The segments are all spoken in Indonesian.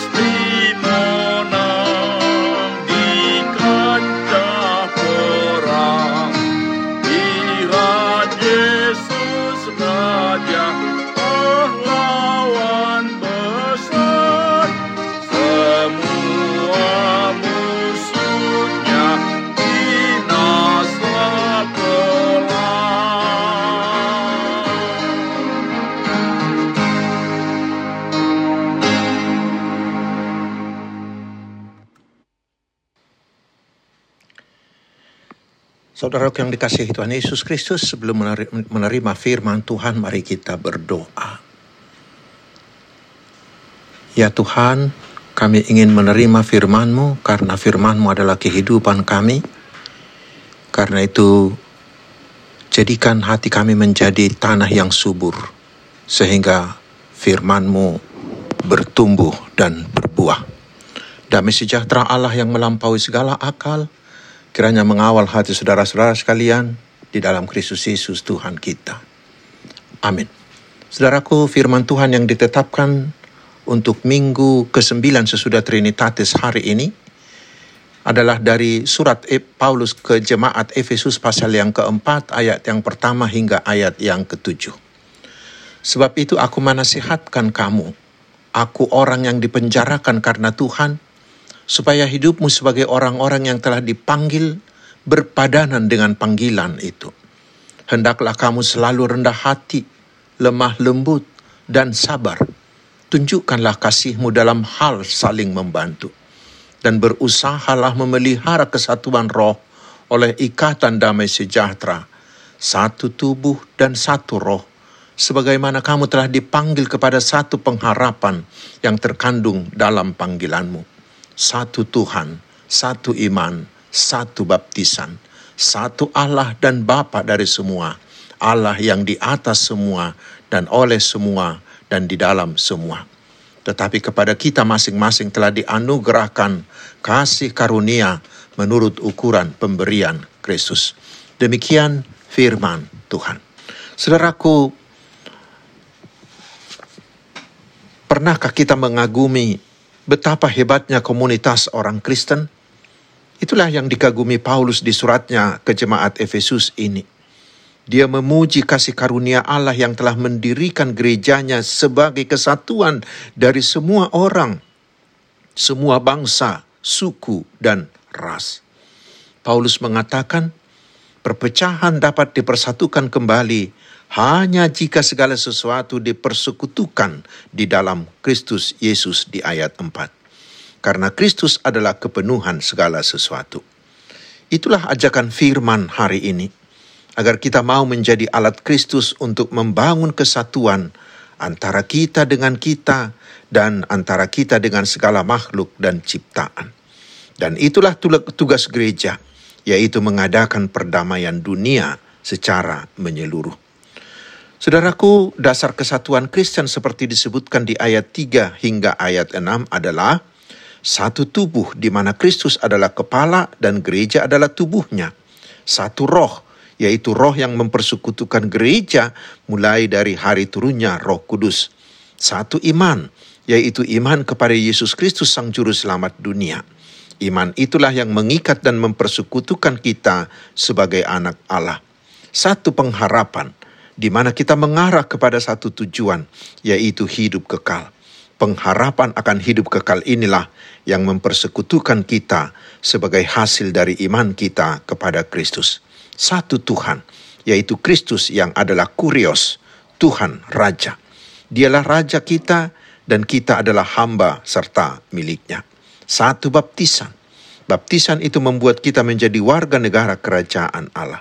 just Saudara yang dikasihi Tuhan Yesus Kristus, sebelum meneri- menerima firman Tuhan, mari kita berdoa. Ya Tuhan, kami ingin menerima firman-Mu karena firman-Mu adalah kehidupan kami. Karena itu, jadikan hati kami menjadi tanah yang subur, sehingga firman-Mu bertumbuh dan berbuah. Damai sejahtera Allah yang melampaui segala akal, kiranya mengawal hati saudara-saudara sekalian di dalam Kristus Yesus Tuhan kita. Amin. Saudaraku, firman Tuhan yang ditetapkan untuk minggu ke-9 sesudah Trinitatis hari ini adalah dari surat E- Paulus ke jemaat Efesus pasal yang keempat ayat yang pertama hingga ayat yang ketujuh. Sebab itu aku menasihatkan kamu, aku orang yang dipenjarakan karena Tuhan, supaya hidupmu sebagai orang-orang yang telah dipanggil berpadanan dengan panggilan itu. Hendaklah kamu selalu rendah hati, lemah lembut, dan sabar. Tunjukkanlah kasihmu dalam hal saling membantu. Dan berusahalah memelihara kesatuan roh oleh ikatan damai sejahtera. Satu tubuh dan satu roh. Sebagaimana kamu telah dipanggil kepada satu pengharapan yang terkandung dalam panggilanmu satu Tuhan, satu iman, satu baptisan, satu Allah dan Bapa dari semua, Allah yang di atas semua dan oleh semua dan di dalam semua. Tetapi kepada kita masing-masing telah dianugerahkan kasih karunia menurut ukuran pemberian Kristus. Demikian firman Tuhan. Saudaraku, Pernahkah kita mengagumi betapa hebatnya komunitas orang Kristen? Itulah yang dikagumi Paulus di suratnya ke jemaat Efesus ini. Dia memuji kasih karunia Allah yang telah mendirikan gerejanya sebagai kesatuan dari semua orang, semua bangsa, suku, dan ras. Paulus mengatakan, perpecahan dapat dipersatukan kembali hanya jika segala sesuatu dipersekutukan di dalam Kristus Yesus di ayat 4. Karena Kristus adalah kepenuhan segala sesuatu. Itulah ajakan firman hari ini, agar kita mau menjadi alat Kristus untuk membangun kesatuan antara kita dengan kita dan antara kita dengan segala makhluk dan ciptaan. Dan itulah tugas gereja, yaitu mengadakan perdamaian dunia secara menyeluruh. Saudaraku, dasar kesatuan Kristen seperti disebutkan di ayat 3 hingga ayat 6 adalah satu tubuh di mana Kristus adalah kepala dan gereja adalah tubuhnya. Satu roh, yaitu roh yang mempersekutukan gereja mulai dari hari turunnya roh kudus. Satu iman, yaitu iman kepada Yesus Kristus Sang Juru Selamat dunia. Iman itulah yang mengikat dan mempersekutukan kita sebagai anak Allah. Satu pengharapan, di mana kita mengarah kepada satu tujuan, yaitu hidup kekal. Pengharapan akan hidup kekal inilah yang mempersekutukan kita sebagai hasil dari iman kita kepada Kristus. Satu Tuhan, yaitu Kristus yang adalah Kurios, Tuhan Raja. Dialah Raja kita dan kita adalah hamba serta miliknya. Satu baptisan. Baptisan itu membuat kita menjadi warga negara kerajaan Allah.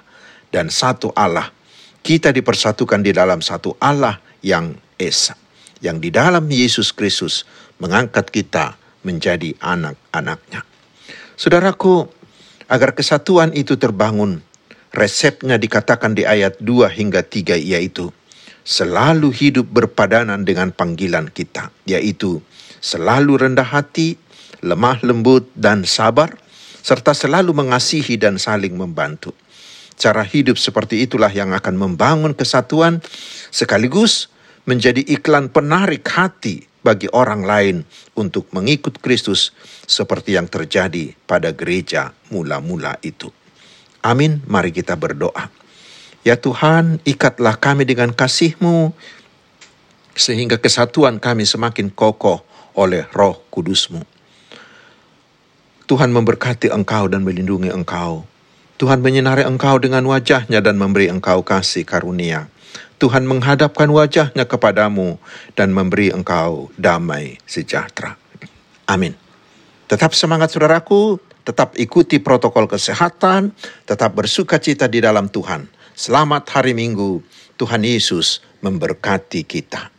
Dan satu Allah kita dipersatukan di dalam satu Allah yang Esa, yang di dalam Yesus Kristus mengangkat kita menjadi anak-anaknya. Saudaraku, agar kesatuan itu terbangun, resepnya dikatakan di ayat 2 hingga 3 yaitu selalu hidup berpadanan dengan panggilan kita, yaitu selalu rendah hati, lemah lembut dan sabar, serta selalu mengasihi dan saling membantu. Cara hidup seperti itulah yang akan membangun kesatuan sekaligus menjadi iklan penarik hati bagi orang lain untuk mengikut Kristus seperti yang terjadi pada gereja mula-mula itu. Amin, mari kita berdoa. Ya Tuhan, ikatlah kami dengan kasih-Mu sehingga kesatuan kami semakin kokoh oleh roh kudus-Mu. Tuhan memberkati engkau dan melindungi engkau. Tuhan menyinari engkau dengan wajahnya dan memberi engkau kasih karunia. Tuhan menghadapkan wajahnya kepadamu dan memberi engkau damai sejahtera. Amin. Tetap semangat saudaraku, tetap ikuti protokol kesehatan, tetap bersuka cita di dalam Tuhan. Selamat hari Minggu, Tuhan Yesus memberkati kita.